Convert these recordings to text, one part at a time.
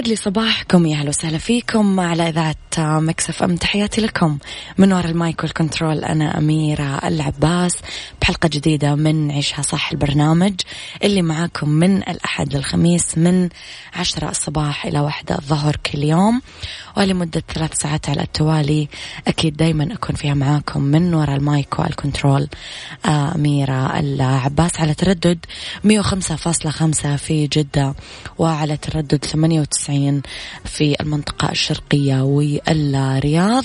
يسعد لي صباحكم يا أهلا وسهلا فيكم على إذاعة Mix FM. تحياتي لكم من وراء ال mic وال control أنا أميرة العباس. بحلقه جديدة من عيشها صح البرنامج اللي معاكم من الأحد للخميس من عشرة الصباح إلى واحدة الظهر كل يوم. ولمدة ثلاث ساعات على التوالي أكيد دائما أكون فيها معاكم من وراء ال mic وال control أميرة العباس. على تردد 105.5 في جدة وعلى تردد 98 وتسعين في المنطقة الشرقية والرياض.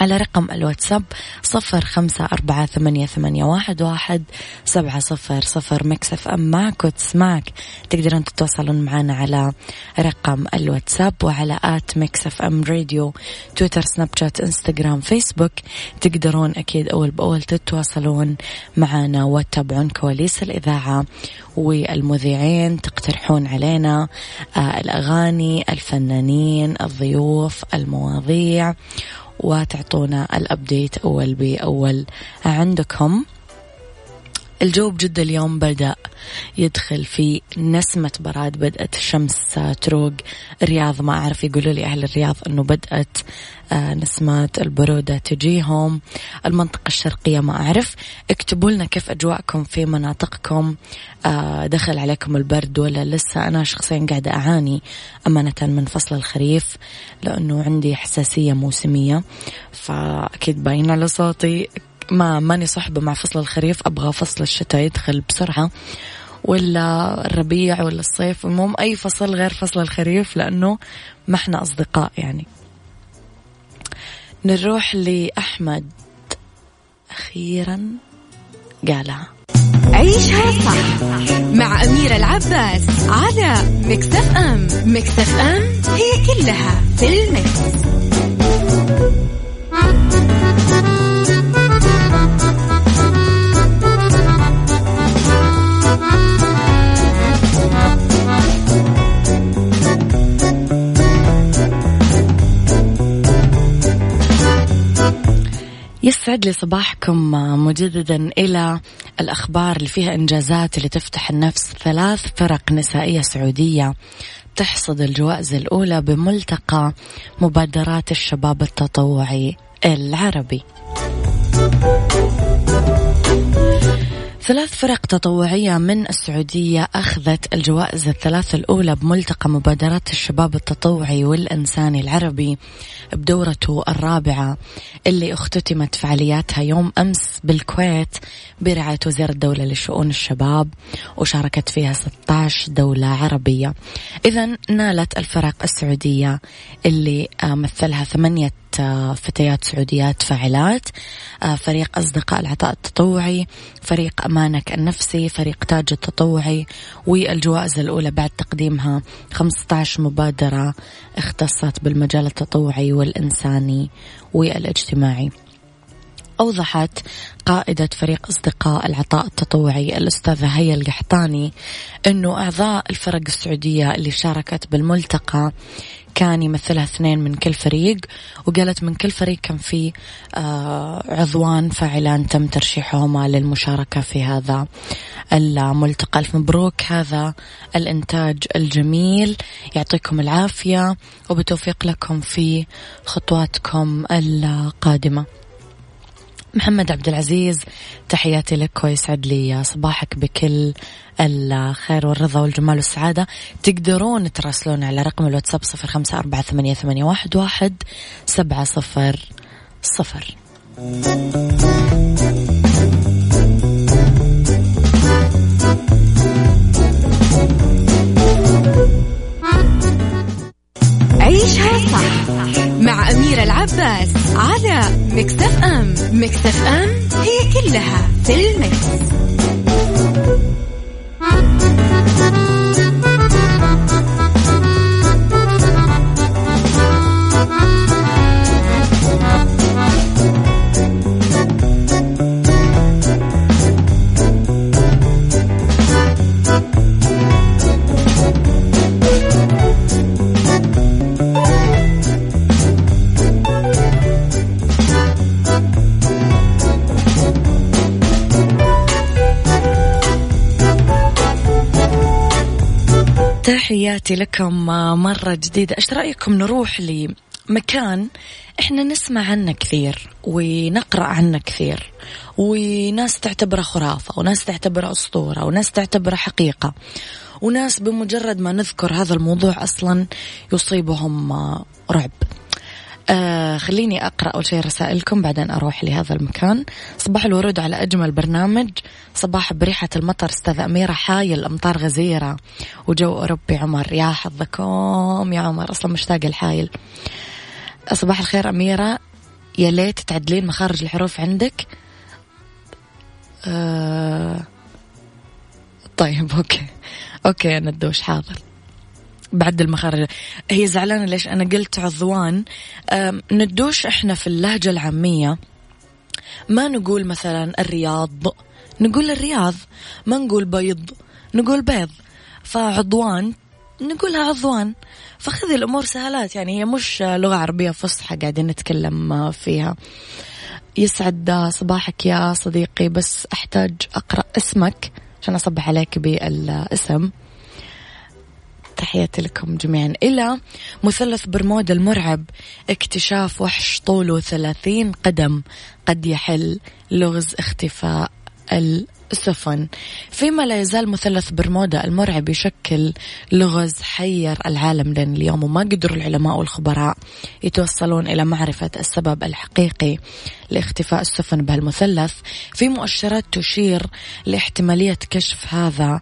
على رقم الواتساب صفر خمسة أربعة ثمانية, ثمانية واحد, واحد سبعة صفر صفر Mix FM معك وتسمعك تقدرون تتواصلون معنا على رقم الواتساب وعلى at Mix FM Radio تويتر سناب شات إنستغرام فيسبوك. تقدرون أكيد أول بأول تتواصلون معنا وتتابعون كواليس الإذاعة والمذيعين. تقترحون علينا آه الأغاني الفنانين الضيوف المواضيع. وتعطونا الأبديت أول بأول عندكم. الجو بجدة اليوم بدأ. يدخل في نسمة براد بدأت الشمس تروق. الرياض ما أعرف يقولوا لي أهل الرياض أنه بدأت آه، نسمات البرودة تجيهم. المنطقة الشرقية ما أعرف. اكتبوا لنا كيف أجواءكم في مناطقكم. آه، دخل عليكم البرد ولا لسه؟ أنا شخصيا قاعدة أعاني أمانة من فصل الخريف لأنه عندي حساسية موسمية فأكيد باين على صوتي ما ماني صحبة مع فصل الخريف أبغى فصل الشتاء يدخل بسرعة ولا الربيع ولا الصيف المهم أي فصل غير فصل الخريف لأنه ما إحنا أصدقاء يعني. نروح لأحمد أخيرا قالها. عيشها صح مع أميرة العباس على مكتف أم. مكتف أم هي كلها في المكس. يسعد لي صباحكم مجددا إلى الأخبار اللي فيها إنجازات اللي تفتح النفس. ثلاث فرق نسائية سعودية تحصد الجوائز الأولى بملتقى مبادرات الشباب التطوعي العربي. ثلاث فرق تطوعية من السعودية أخذت الجوائز الثلاث الأولى بملتقى مبادرات الشباب التطوعي والإنساني العربي بدورته الرابعة اللي اختتمت فعالياتها يوم أمس بالكويت برعاية وزير الدولة لشؤون الشباب وشاركت فيها 16 دولة عربية. إذا نالت الفرق السعودية اللي مثلها ثمانية فتيات سعوديات فاعلات. آه، فريق أصدقاء العطاء التطوعي فريق أمانك النفسي فريق تاج التطوعي والجوائز الأولى بعد تقديمها 15 مبادرة اختصت بالمجال التطوعي والإنساني والإجتماعي. أوضحت قائدة فريق أصدقاء العطاء التطوعي الأستاذة هيا القحطاني أنه أعضاء الفرق السعودية اللي شاركت بالملتقى كان يمثلها اثنين من كل فريق وقالت من كل فريق كان في آه، عضوان فاعلان تم ترشيحهما للمشاركة في هذا الملتقى. ألف مبروك هذا الإنتاج الجميل. يعطيكم العافية وبتوفيق لكم في خطواتكم القادمة. محمد عبد العزيز تحياتي لك ويسعد لي صباحك بكل الخير والرضا والجمال والسعادة. تقدرون تراسلون على رقم الواتساب صفر خمسة أربعة ثمانية, ثمانية واحد, واحد سبعة صفر صفر. مكتف أم هي كلها في المكس. تحياتي لكم مرة جديدة. إيش رأيكم نروح لمكان إحنا نسمع عنه كثير ونقرأ عنه كثير وناس تعتبره خرافة وناس تعتبره أسطورة وناس تعتبره حقيقة وناس بمجرد ما نذكر هذا الموضوع أصلا يصيبهم رعب. آه خليني أقرأ أول شيء رسائلكم بعدين أروح لهذا المكان. صباح الورود على أجمل برنامج. صباح بريحة المطر أستاذة أميرة حايل أمطار غزيرة وجو أوروبي عمر. يا حظكم يا عمر أصلا مشتاق لحايل صباح الخير أميرة. يا ليت تعدلين مخارج الحروف عندك. آه طيب okay. okay ندوش حاضر. بعد المخارج. هي زعلانة ليش؟ أنا قلت عضوان ندوش إحنا في اللهجة العامية. ما نقول مثلا الرياض نقول الرياض. ما نقول بيض نقول بيض. فعضوان نقولها عضوان. فخذي الأمور سهلات يعني هي مش لغة عربية فصحى قاعدين نتكلم فيها. يسعد صباحك يا صديقي بس أحتاج أقرأ اسمك عشان أصبح عليك بالاسم. تحياتي لكم جميعا. إلى مثلث برمودا المرعب اكتشاف وحش طوله ثلاثين قدم قد يحل لغز اختفاء السفن. فيما لا يزال مثلث برمودا المرعب يشكل لغز حير العالم لين اليوم وما قدروا العلماء والخبراء يتوصلون إلى معرفة السبب الحقيقي لاختفاء السفن بهالمثلث في مؤشرات تشير لاحتمالية كشف هذا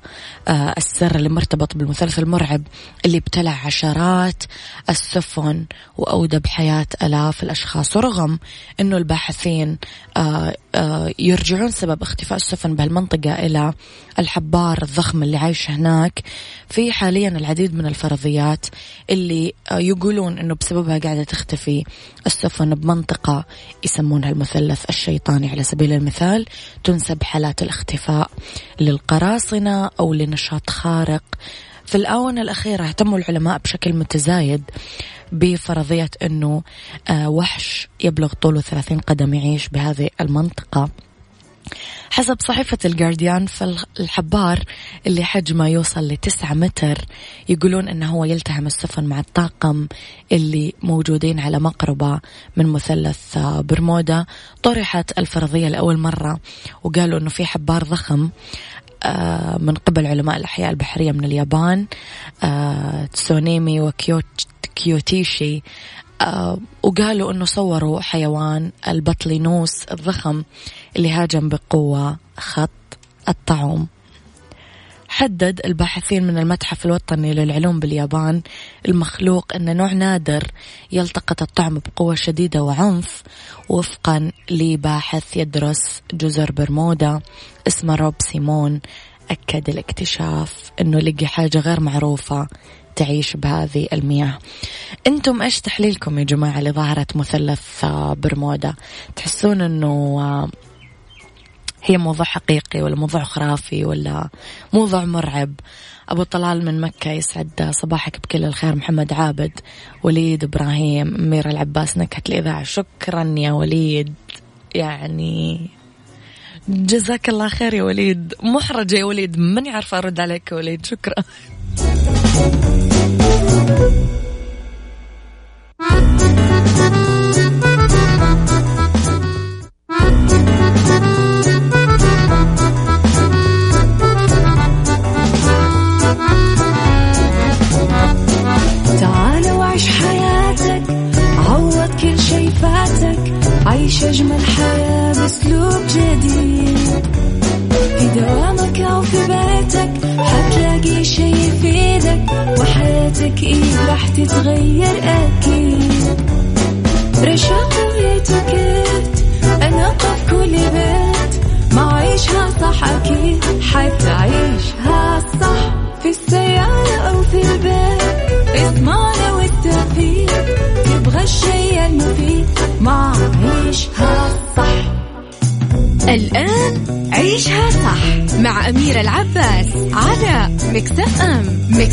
آه، السر اللي مرتبط بالمثلث المرعب اللي ابتلع عشرات السفن وأودى بحياة آلاف الأشخاص. ورغم أنه الباحثين آه، آه، يرجعون سبب اختفاء السفن بهالمنطقة إلى الحبار الضخم اللي عايش هناك في حاليا العديد من الفرضيات اللي يقولون أنه بسببها قاعدة تختفي السفن بمنطقة يسمونها المثلث الشيطاني على سبيل المثال تنسب حالات الاختفاء للقراصنة أو لنشاط خارق. في الآونة الأخيرة اهتموا العلماء بشكل متزايد بفرضية أنه آه، وحش يبلغ طوله 30 قدم يعيش بهذه المنطقة. حسب صحيفة الجارديان فالحبار اللي حجمه يوصل لتسعة متر يقولون إنه هو يلتهم السفن مع الطاقم اللي موجودين على مقربة من مثلث برمودا. طرحت الفرضية لأول مرة وقالوا إنه في حبار ضخم آه، من قبل علماء الأحياء البحرية من اليابان آه، تسونيمي وكيوتيشي آه، وقالوا إنه صوروا حيوان البطلينوس الضخم. اللي هاجم بقوة خط الطعوم. حدد الباحثين من المتحف الوطني للعلوم باليابان المخلوق أن نوع نادر يلتقط الطعم بقوة شديدة وعنف وفقا لباحث يدرس جزر برمودا اسمه روب سيمون. أكد الاكتشاف أنه لقي حاجة غير معروفة تعيش بهذه المياه. أنتم إيش تحليلكم يا جماعة لظاهرة مثلث برمودا؟ تحسون أنه هي موضوع حقيقي ولا موضوع خرافي ولا موضوع مرعب. أبو طلال من مكة يسعد صباحك بكل الخير محمد عابد وليد إبراهيم ميرا العباس نكهة الإذاعة. شكرا يا وليد. يعني جزاك الله خير يا وليد. محرجة يا وليد. ماني عارفة أرد عليك يا وليد؟ شكرا.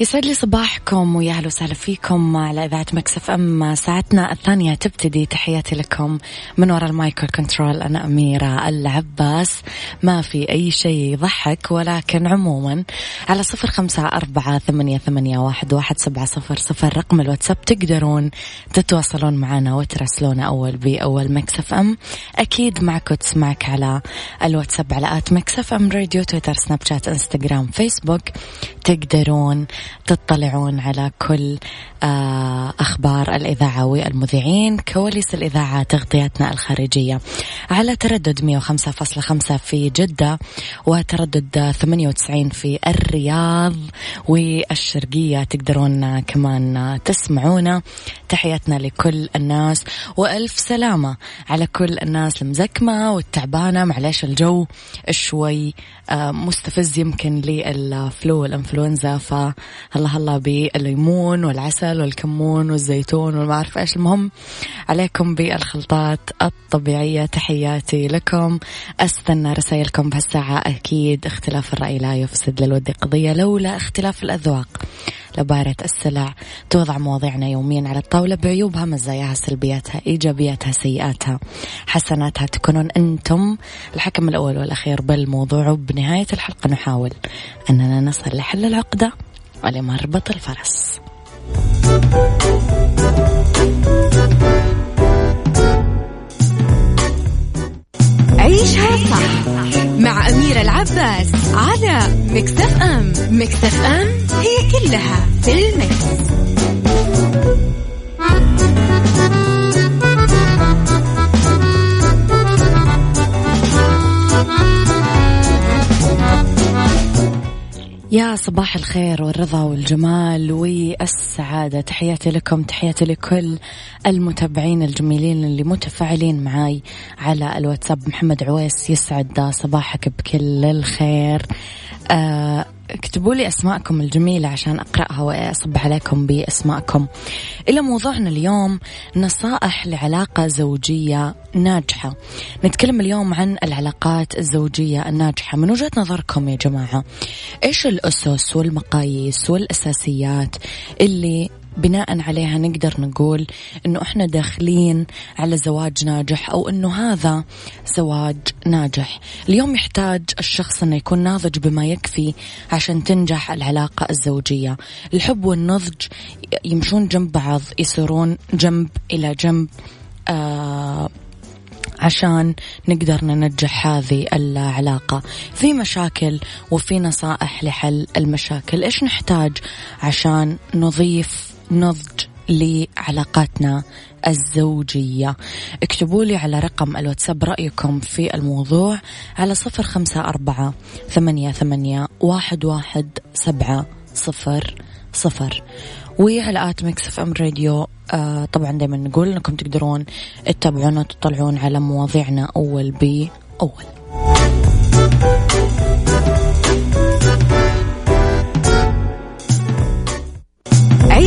يسعد لي صباحكم ويا أهلا وسهلا فيكم على إذاعة Mix FM. ساعتنا الثانية تبتدي تحياتي لكم من وراء ال mic وال control أنا أميرة العباس. ما في أي شيء يضحك ولكن عموما على صفر خمسة أربعة ثمانية, ثمانية واحد, واحد سبعة صفر صفر رقم الواتساب. تقدرون تتواصلون معنا وترسلونا أول بأول Mix FM. أكيد معك وتسمعك على الواتساب على at Mix FM Radio Twitter Snapchat Instagram Facebook. تقدرون تطلعون على كل آه، أخبار الإذاعة والمذيعين كواليس الإذاعة تغطياتنا الخارجية. على تردد 105.5 في جدة وتردد 98 في الرياض والشرقية. تقدرون كمان تسمعونا. تحياتنا لكل الناس وألف سلامة على كل الناس المزكمة والتعبانة. معلش الجو شوي آه، مستفز يمكن للفلو والإنفلونزا فهلا هلا بالليمون والعسل والكمون والزيتون وما أعرف إيش المهم. عليكم بالخلطات الطبيعية. تحياتي لكم. أستنى رسائلكم بهالساعة. أكيد اختلاف الرأي لا يفسد للود قضية لولا اختلاف الأذواق. لبارة السلع توضع مواضيعنا يوميا على الطاولة بعيوبها مزاياها سلبياتها إيجابياتها سيئاتها حسناتها. تكونون أنتم الحكم الأول والأخير بالموضوع. وبنهاية الحلقة نحاول أننا نصل لحل العقدة. ولمربط الفرس عيشها صح مع أميرة العباس على مكتف أم مكتف أم هي كلها في المكس. يا صباح الخير والرضا والجمال والسعادة. تحياتي لكم تحياتي لكل المتابعين الجميلين اللي متفاعلين معاي على الواتساب. محمد عويس يسعد صباحك بكل الخير. آه اكتبوا لي أسماءكم الجميلة عشان أقرأها واصب عليكم بأسماءكم. إلى موضوعنا اليوم نصائح لعلاقة زوجية ناجحة. نتكلم اليوم عن العلاقات الزوجية الناجحة من وجهة نظركم يا جماعة. إيش الأسس والمقاييس والأساسيات اللي بناء عليها نقدر نقول إنه إحنا داخلين على زواج ناجح أو إنه هذا زواج ناجح. اليوم يحتاج الشخص إنه يكون ناضج بما يكفي عشان تنجح العلاقة الزوجية. الحب والنضج يمشون جنب بعض يصيرون جنب إلى جنب آه عشان نقدر ننجح هذه العلاقة. في مشاكل وفي نصائح لحل المشاكل. إيش نحتاج عشان نضيف نضج لعلاقاتنا الزوجية. اكتبوا لي على رقم الواتساب رأيكم في الموضوع على صفر خمسة أربعة ثمانية, ثمانية واحد, واحد سبعة صفر صفر. وعلى at Mix FM Radio آه طبعا دايما نقول إنكم تقدرون تتابعونا وتطلعون على مواضيعنا أول بأول.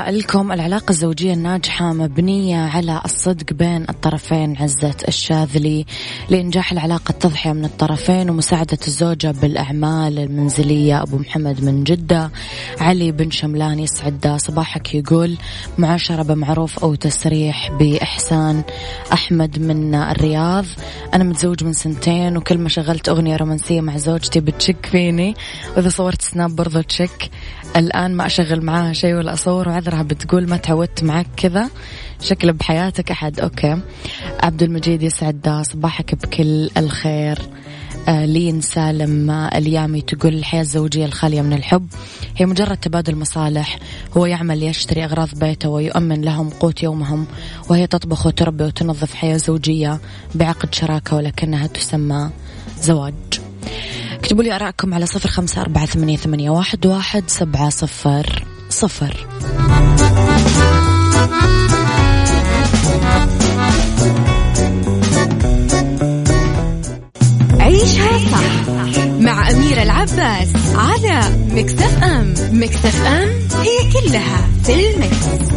لرسائلكم العلاقة الزوجية الناجحة مبنية على الصدق بين الطرفين عزة الشاذلي لإنجاح العلاقة التضحية من الطرفين ومساعدة الزوجة بالأعمال المنزلية. أبو محمد من جدة. علي بن شملان يسعد صباحك يقول معاشرة بمعروف أو تسريح بإحسان. أحمد من الرياض. أنا متزوج من سنتين وكل ما شغلت أغنية رومانسية مع زوجتي بتشك فيني. وإذا صورت سناب برضو تشك. الآن ما أشغل معاها شيء ولا أصور وعذرها بتقول ما تعودت معك كذا. شكله بحياتك أحد. أوكي. عبد المجيد يسعد صباحك بكل الخير. آه لين سالم اليامي تقول الحياة الزوجية الخالية من الحب. هي مجرد تبادل مصالح. هو يعمل يشتري أغراض بيته ويؤمن لهم قوت يومهم. وهي تطبخ وتربي وتنظف حياة زوجية بعقد شراكة ولكنها تسمى زواج. اكتبوا لي أراءكم على صفر خمسة أربعة ثمانية, ثمانية واحد, واحد سبعة صفر صفر عيشها صح مع أميرة العباس على مكتف أم مكتف أم هي كلها في المكس.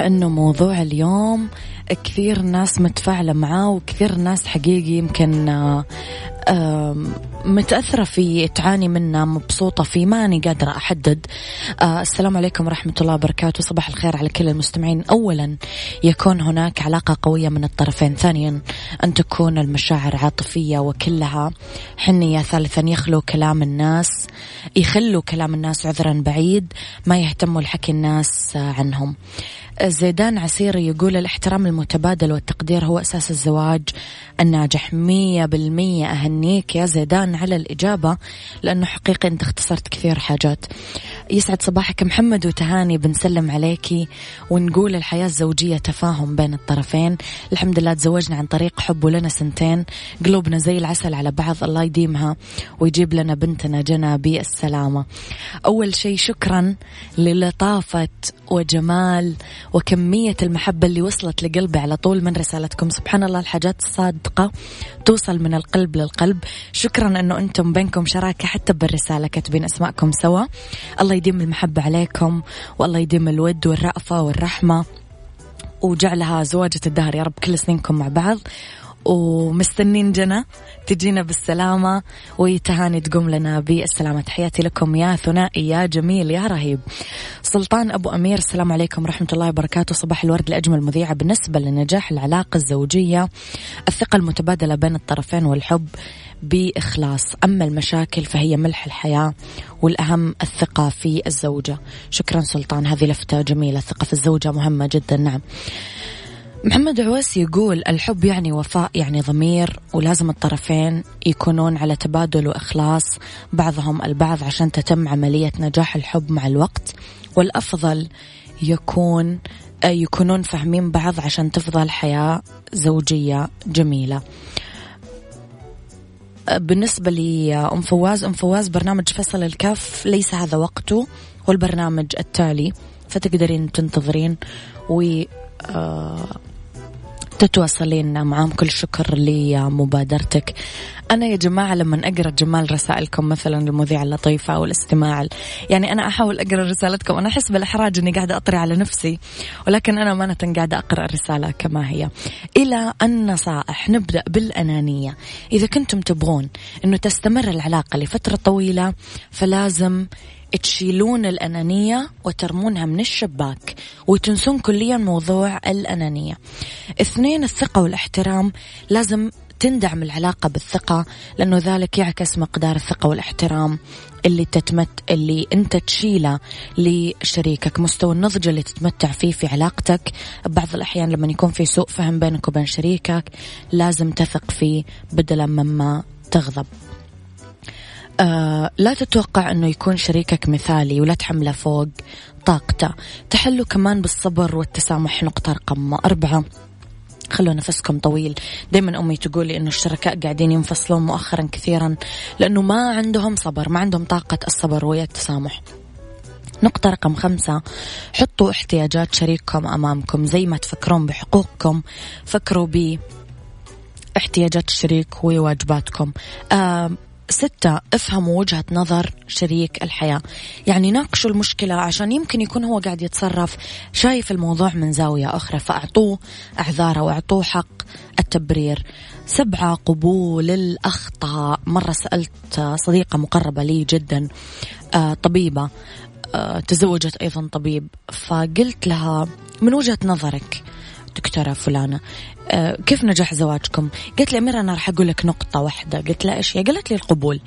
إنه موضوع اليوم كثير ناس متفاعلة معاه وكثير ناس حقيقي يمكن متأثرة فيه تعاني منه مبسوطة فيه ماني قادرة أحدد. آه، السلام عليكم ورحمة الله وبركاته. صباح الخير على كل المستمعين. أولا يكون هناك علاقة قوية من الطرفين. ثانيا أن تكون المشاعر عاطفية وكلها حنية. ثالثا يخلو كلام الناس يخلوا كلام الناس عذرا بعيد ما يهتموا لحكي الناس عنهم. زيدان عسيري يقول الاحترام المتبادل والتقدير هو أساس الزواج الناجح. مية بالمية أهنيك يا زيدان على الإجابة لأنه حقيقي أنت اختصرت كثير حاجات. يسعد صباحك محمد وتهاني بنسلم عليكي ونقول الحياة الزوجية تفاهم بين الطرفين. الحمد لله تزوجنا عن طريق حب ولنا سنتين. قلوبنا زي العسل على بعض الله يديمها ويجيب لنا بنتنا جنى بالسلامة. أول شيء شكرا للطافة وجمال وكمية المحبة اللي وصلت لقلبي على طول من رسالتكم. سبحان الله الحاجات الصادقة توصل من القلب للقلب. شكرا أنه أنتم بينكم شراكة حتى بالرسالة كاتبين أسماءكم سوا. الله يديم المحبة عليكم والله يديم الود والرأفة والرحمة وجعلها زواجة الدهر يا رب كل سنينكم مع بعض. ومستنين جنى تجينا بالسلامة وتهاني تقوم لنا بالسلامة. تحياتي لكم يا ثنائي يا جميل يا رهيب. سلطان أبو أمير السلام عليكم ورحمة الله وبركاته. صباح الورد لأجمل مذيعة بالنسبة لنجاح العلاقة الزوجية الثقة المتبادلة بين الطرفين والحب بإخلاص. أما المشاكل فهي ملح الحياة والأهم الثقة في الزوجة. شكرا سلطان هذه لفتة جميلة الثقة في الزوجة مهمة جدا نعم. محمد عويس يقول الحب يعني وفاء يعني ضمير ولازم الطرفين يكونون على تبادل وإخلاص بعضهم البعض عشان تتم عملية نجاح الحب مع الوقت والأفضل يكون يكونون فاهمين بعض عشان تفضل حياة زوجية جميلة. بالنسبة لي أم فواز أم فواز برنامج فصل الكف ليس هذا وقته والبرنامج التالي فتقدرين تنتظرين و آه، تتواصلين معهم كل شكر لمبادرتك. أنا يا جماعة لما أقرأ جمال رسائلكم مثلا المذيعة اللطيفة أو الاستماع يعني أنا أحاول أقرأ رسالتكم. أنا أحس بالإحراج أني قاعدة أطري على نفسي ولكن أنا أمانة قاعدة أقرأ الرسالة كما هي. إلى النصائح. نبدأ بالأنانية. إذا كنتم تبغون أنه تستمر العلاقة لفترة طويلة فلازم تشيلون الأنانية وترمونها من الشباك وتنسون كليا موضوع الأنانية. اثنين الثقة والاحترام لازم تندعم العلاقة بالثقة لأنه ذلك يعكس مقدار الثقة والاحترام اللي تتمت اللي أنت تشيله لشريكك. مستوى النضج اللي تتمتع فيه في علاقتك بعض الأحيان لما يكون في سوء فهم بينك وبين شريكك لازم تثق فيه بدلا مما تغضب. آه لا تتوقع أنه يكون شريكك مثالي ولا تحمله فوق طاقته. تحلوا كمان بالصبر والتسامح. نقطة رقم أربعة. خلوا نفسكم طويل. دايما أمي تقولي أنه الشركاء قاعدين ينفصلون مؤخرا كثيرا لأنه ما عندهم صبر ما عندهم طاقة الصبر ويا التسامح. نقطة رقم خمسة. حطوا احتياجات شريككم أمامكم زي ما تفكرون بحقوقكم. فكروا ب احتياجات الشريك وواجباتكم. آه ستة افهموا وجهة نظر شريك الحياة. يعني ناقشوا المشكلة عشان يمكن يكون هو قاعد يتصرف. شايف الموضوع من زاوية أخرى فأعطوه أعذاره وأعطوه حق التبرير. سبعة قبول الأخطاء. مرة سألت صديقة مقربة لي جدا آه، طبيبة آه، تزوجت أيضا طبيب. فقلت لها من وجهة نظرك دكتورة فلانة. أه كيف نجح زواجكم؟ قالت لي أميرة أنا راح أقول لك نقطة واحدة. قلت لها إيش هي؟ قالت لي القبول.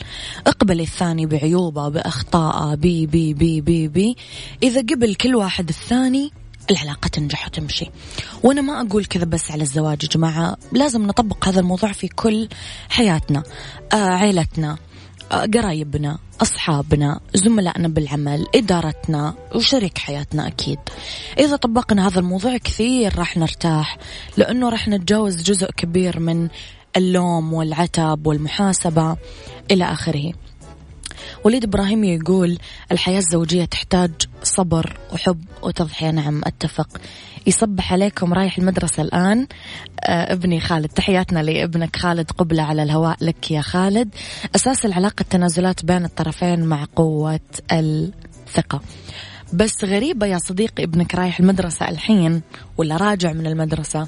اقبل الثاني بعيوبه بأخطائه بي بي بي بي بي. إذا قبل كل واحد الثاني العلاقة تنجح وتمشي. وأنا ما أقول كذا بس على الزواج يا جماعة. لازم نطبق هذا الموضوع في كل حياتنا. آه عيلتنا. قرايبنا أصحابنا زملائنا بالعمل إدارتنا وشريك حياتنا أكيد. إذا طبقنا هذا الموضوع كثير راح نرتاح لأنه راح نتجاوز جزء كبير من اللوم والعتب والمحاسبة إلى آخره. وليد إبراهيم يقول الحياة الزوجية تحتاج صبر وحب وتضحية. نعم أتفق. يصبح عليكم رايح المدرسة الآن. آه ابني خالد تحياتنا لابنك خالد قبلة على الهواء لك يا خالد. أساس العلاقة التنازلات بين الطرفين مع قوة الثقة. بس غريبة يا صديقي ابنك رايح المدرسة الحين ولا راجع من المدرسة؟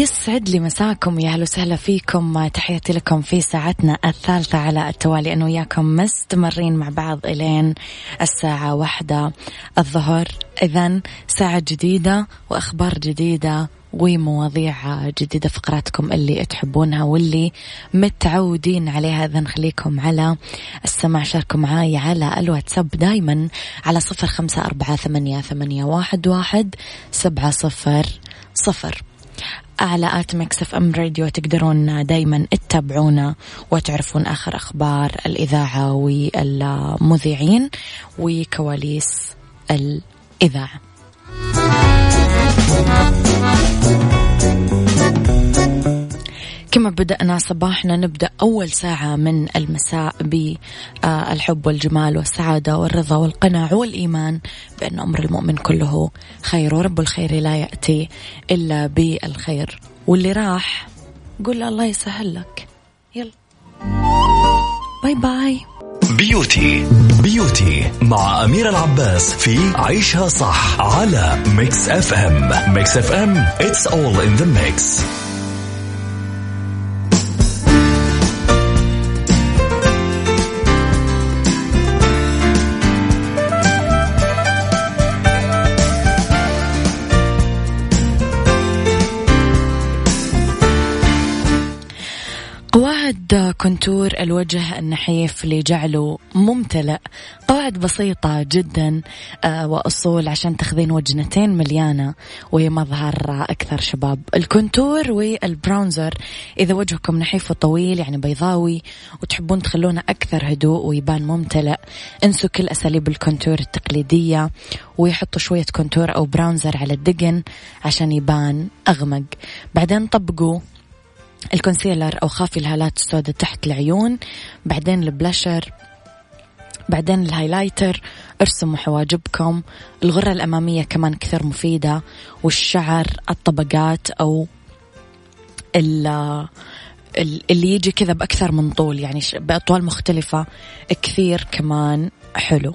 يسعد لي مساكم يا أهلا وسهلا فيكم. تحياتي لكم في ساعتنا الثالثة على التوالي. أنا وياكم مستمرين مع بعض إلين الساعة واحدة الظهر. إذا ساعة جديدة وأخبار جديدة ومواضيع جديدة فقراتكم اللي تحبونها واللي متعودين عليها. إذا خليكم على السمع شاركوا معاي على الواتساب دايما على صفر خمسة أربعة ثمانية, ثمانية واحد, واحد سبعة صفر صفر. على آت إف إم راديو. تقدرون دايما تتابعونا وتعرفون آخر أخبار الإذاعة والمذيعين وكواليس الإذاعة. كما بدأنا صباحنا نبدأ أول ساعة من المساء بالحب والجمال والسعادة والرضا والقناع والإيمان بأن أمر المؤمن كله خير ورب الخير لا يأتي إلا بالخير. واللي راح قول الله يسهل لك. يلا. bye bye. beauty beauty مع أميرة العباس في عيشها صح على Mix FM. Mix FM it's all in the mix. قواعد contour الوجه النحيف لجعله ممتلئ قواعد بسيطة جدا آه، وأصول عشان تاخذين وجنتين مليانة ومظهر أكثر شباب. ال contour وال bronzer إذا وجهكم نحيف وطويل يعني بيضاوي وتحبون تخلونه أكثر هدوء ويبان ممتلئ انسوا كل أساليب ال contour التقليدية ويحطوا شوية contour أو bronzer على الدقن عشان يبان أغمق. بعدين طبقوا ال concealer أو خافي الهالات السوداء تحت العيون بعدين البلاشر بعدين ال highlighter ارسموا حواجبكم. الغرة الأمامية كمان كثير مفيدة والشعر الطبقات أو اللي يجي كذا بأكثر من طول يعني بأطوال مختلفة كثير كمان حلو.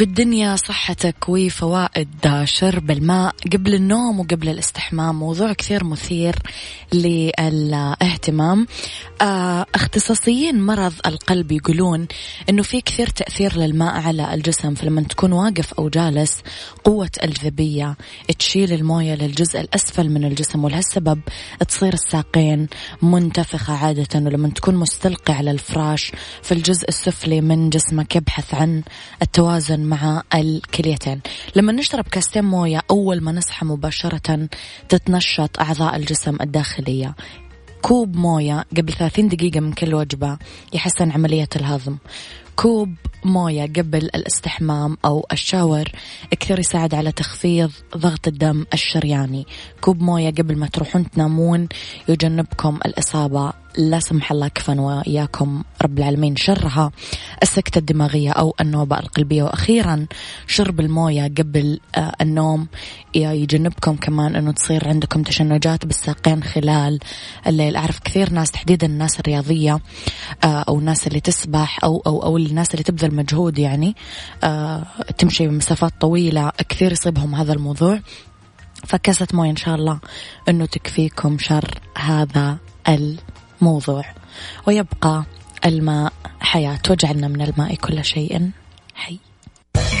بالدنيا صحتك وفوائد شرب الماء قبل النوم وقبل الاستحمام. موضوع كثير مثير للاهتمام. آه، اختصاصيين مرض القلب يقولون إنه في كثير تأثير للماء على الجسم فلما تكون واقف أو جالس قوة الجاذبيه تشيل الموية للجزء الأسفل من الجسم ولهالسبب تصير الساقين منتفخة عادة ولما تكون مستلقي على الفراش في الجزء السفلي من جسمك يبحث عن التوازن مع الكليتين. لما نشرب كاستين مويه أول ما نصحى مباشرة تتنشط أعضاء الجسم الداخلية. كوب موية قبل 30 دقيقة من كل وجبة يحسن عملية الهضم. كوب موية قبل الاستحمام أو الشاور كثير يساعد على تخفيض ضغط الدم الشرياني. كوب موية قبل ما تروحون تنامون يجنبكم الإصابة. لا سمح الله كفن وإياكم رب العالمين. شرها السكتة الدماغية أو النوبة القلبية. وأخيرا شرب الموية قبل آه، النوم. يجنبكم كمان أنه تصير عندكم تشنجات بالساقين خلال الليل. أعرف كثير ناس تحديدا الناس الرياضية آه، أو الناس اللي تسبح أو أو أو الناس اللي تبذل مجهود يعني آه، تمشي مسافات طويلة كثير يصيبهم هذا الموضوع. فكاسة موية إن شاء الله أنه تكفيكم شر هذا الموضوع. ويبقى الماء حياة وجعلنا من الماء كل شيء حي.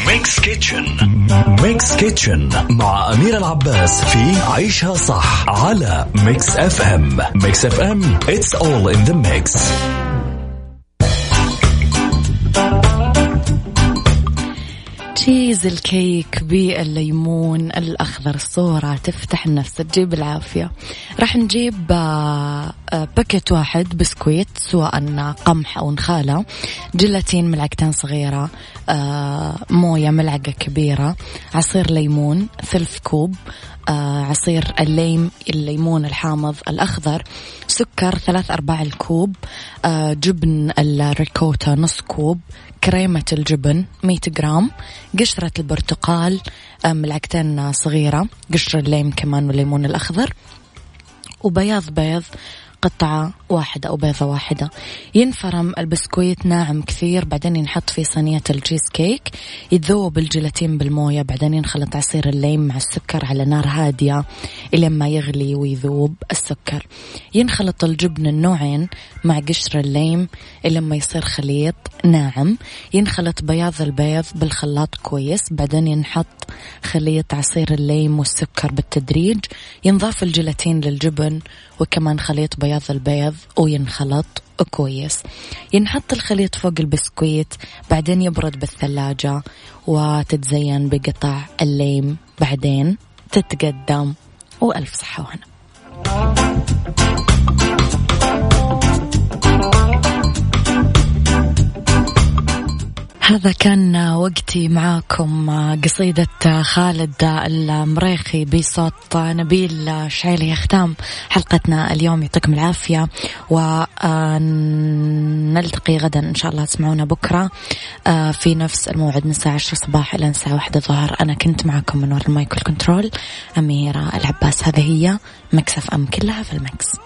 mix kitchen mix kitchen مع أميرة العباس في عيشها صح على Mix FM Mix FM it's all in the mix. cheese ال cake بالليمون الأخضر الصورة تفتح النفس تجيب العافية. راح نجيب آه، آه، باكيت واحد بسكويت سواء قمح أو نخالة جيلاتين ملعقتين صغيرة آه، موية ملعقة كبيرة عصير ليمون ثلث كوب عصير الليم الليمون الحامض الأخضر سكر ثلاث أرباع الكوب جبن الريكوتا نص كوب كريمة الجبن 100 جرام قشرة البرتقال ملعقتين صغيرة قشر الليم كمان والليمون الأخضر وبياض بيض قطعة واحدة أو بيضة واحدة. ينفرم البسكويت ناعم كثير بعدين ينحط في صينية الجيز كيك. يتذوب الجيلاتين بالموية بعدين ينخلط عصير الليم مع السكر على نار هادية إلى ما يغلي ويذوب السكر. ينخلط الجبن النوعين مع قشر الليم إلى ما يصير خليط ناعم. ينخلط بياض البيض بالخلاط كويس بعدين ينحط خليط عصير الليم والسكر بالتدريج. ينضاف الجيلاتين للجبن وكمان خليط بياض البيض وينخلط كويس. ينحط الخليط فوق البسكويت بعدين يبرد بالثلاجة وتتزين بقطع الليم. بعدين تتقدم وألف صحة وهنا هذا كان وقتي معاكم قصيدة خالد المريخي بصوت نبيل شعيل في ختام حلقتنا اليوم. يعطيكم العافية ونلتقي غدا إن شاء الله. تسمعونا بكرة في نفس الموعد من الساعة عشرة صباح إلى الساعة واحدة ظهر أنا كنت معكم من وراء ال mic وال control أميرة العباس. هذه هي Mix FM كلها في ال mix